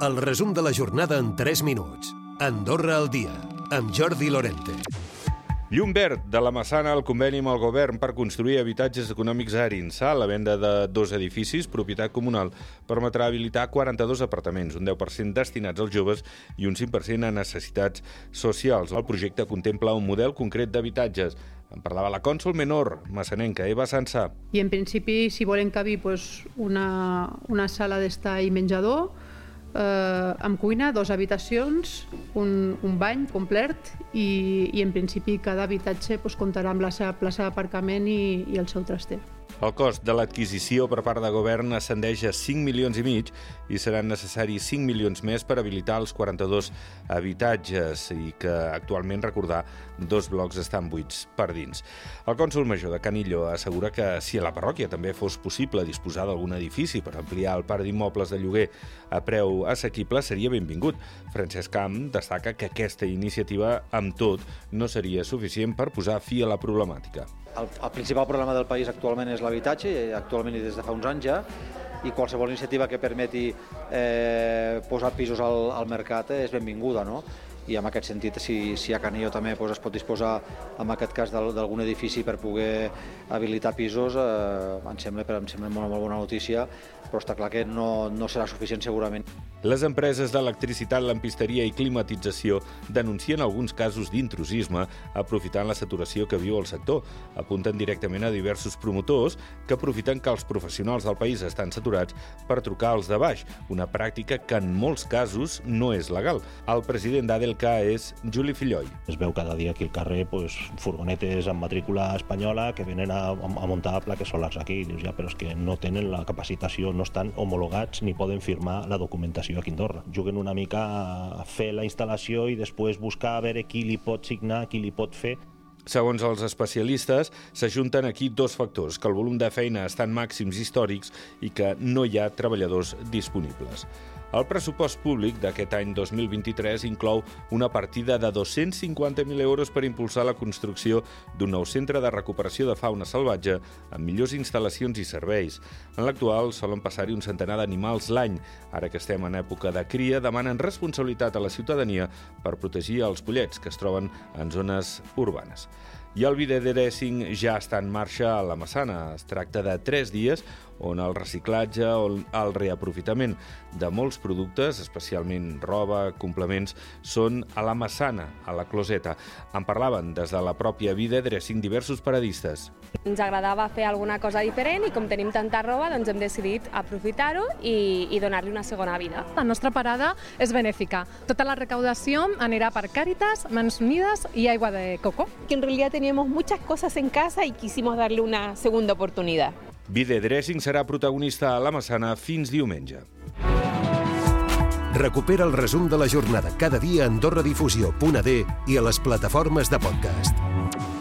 El resum de la jornada en 3 minuts. Andorra al dia, amb Jordi Lorente. Llum verd de la Massana al conveni amb el govern per construir habitatges econòmics a Arinsà. La venda de dos edificis, propietat comunal, permetrà habilitar 42 apartaments, un 10% destinats als joves i un 5% a necessitats socials. El projecte contempla un model concret d'habitatges. En parlava la cònsol menor, massanenca, Eva Sansà. I en principi, si volen cabir pues, una, una sala d'estar i menjador, eh, amb cuina, dues habitacions, un, un bany complet i, i en principi cada habitatge pues, comptarà amb la seva plaça d'aparcament i, i el seu traster. El cost de l'adquisició per part de govern ascendeix a 5 milions i mig i seran necessaris 5 milions més per habilitar els 42 habitatges i que actualment, recordar, dos blocs estan buits per dins. El cònsul major de Canillo assegura que si a la parròquia també fos possible disposar d'algun edifici per ampliar el parc d'immobles de lloguer a preu assequible seria benvingut. Francesc Camp destaca que aquesta iniciativa, amb tot, no seria suficient per posar fi a la problemàtica. El, el principal problema del país actualment és l'habitatge, actualment i des de fa uns anys ja, i qualsevol iniciativa que permeti eh, posar pisos al, al mercat és benvinguda, no? I en aquest sentit, si, si a Canillo també pues, es pot disposar, en aquest cas, d'algun edifici per poder habilitar pisos, eh, em sembla, però em sembla molt, molt bona notícia, però està clar que no, no serà suficient segurament. Les empreses d'electricitat, lampisteria i climatització denuncien alguns casos d'intrusisme aprofitant la saturació que viu el sector. Apunten directament a diversos promotors que aprofiten que els professionals del país estan saturats per trucar als de baix, una pràctica que en molts casos no és legal. El president d'Adelca és Juli Filloy. Es veu cada dia aquí al carrer pues, furgonetes amb matrícula espanyola que venen a, a muntar plaques solars aquí. Dius, ja, però és que no tenen la capacitació, no estan homologats ni poden firmar la documentació aquí a Andorra. Juguen una mica a fer la instal·lació i després buscar a veure qui li pot signar, qui li pot fer. Segons els especialistes, s'ajunten aquí dos factors, que el volum de feina està en màxims històrics i que no hi ha treballadors disponibles. El pressupost públic d'aquest any 2023 inclou una partida de 250.000 euros per impulsar la construcció d'un nou centre de recuperació de fauna salvatge amb millors instal·lacions i serveis. En l'actual solen passar-hi un centenar d'animals l'any. Ara que estem en època de cria, demanen responsabilitat a la ciutadania per protegir els pollets que es troben en zones urbanes. I el dressing ja està en marxa a la Massana. Es tracta de tres dies on el reciclatge o el reaprofitament de molts productes, especialment roba, complements, són a la Massana, a la Closeta. En parlaven des de la pròpia dressing diversos paradistes. Ens agradava fer alguna cosa diferent i com tenim tanta roba doncs hem decidit aprofitar-ho i, i donar-li una segona vida. La nostra parada és benèfica. Tota la recaudació anirà per Càritas, Mans Unides i Aigua de Coco. Que en realidad teníamos muchas cosas en casa y quisimos darle una segunda oportunidad. Vide Dressing serà protagonista a la Massana fins diumenge. Recupera el resum de la jornada cada dia a AndorraDifusió.d i a les plataformes de podcast.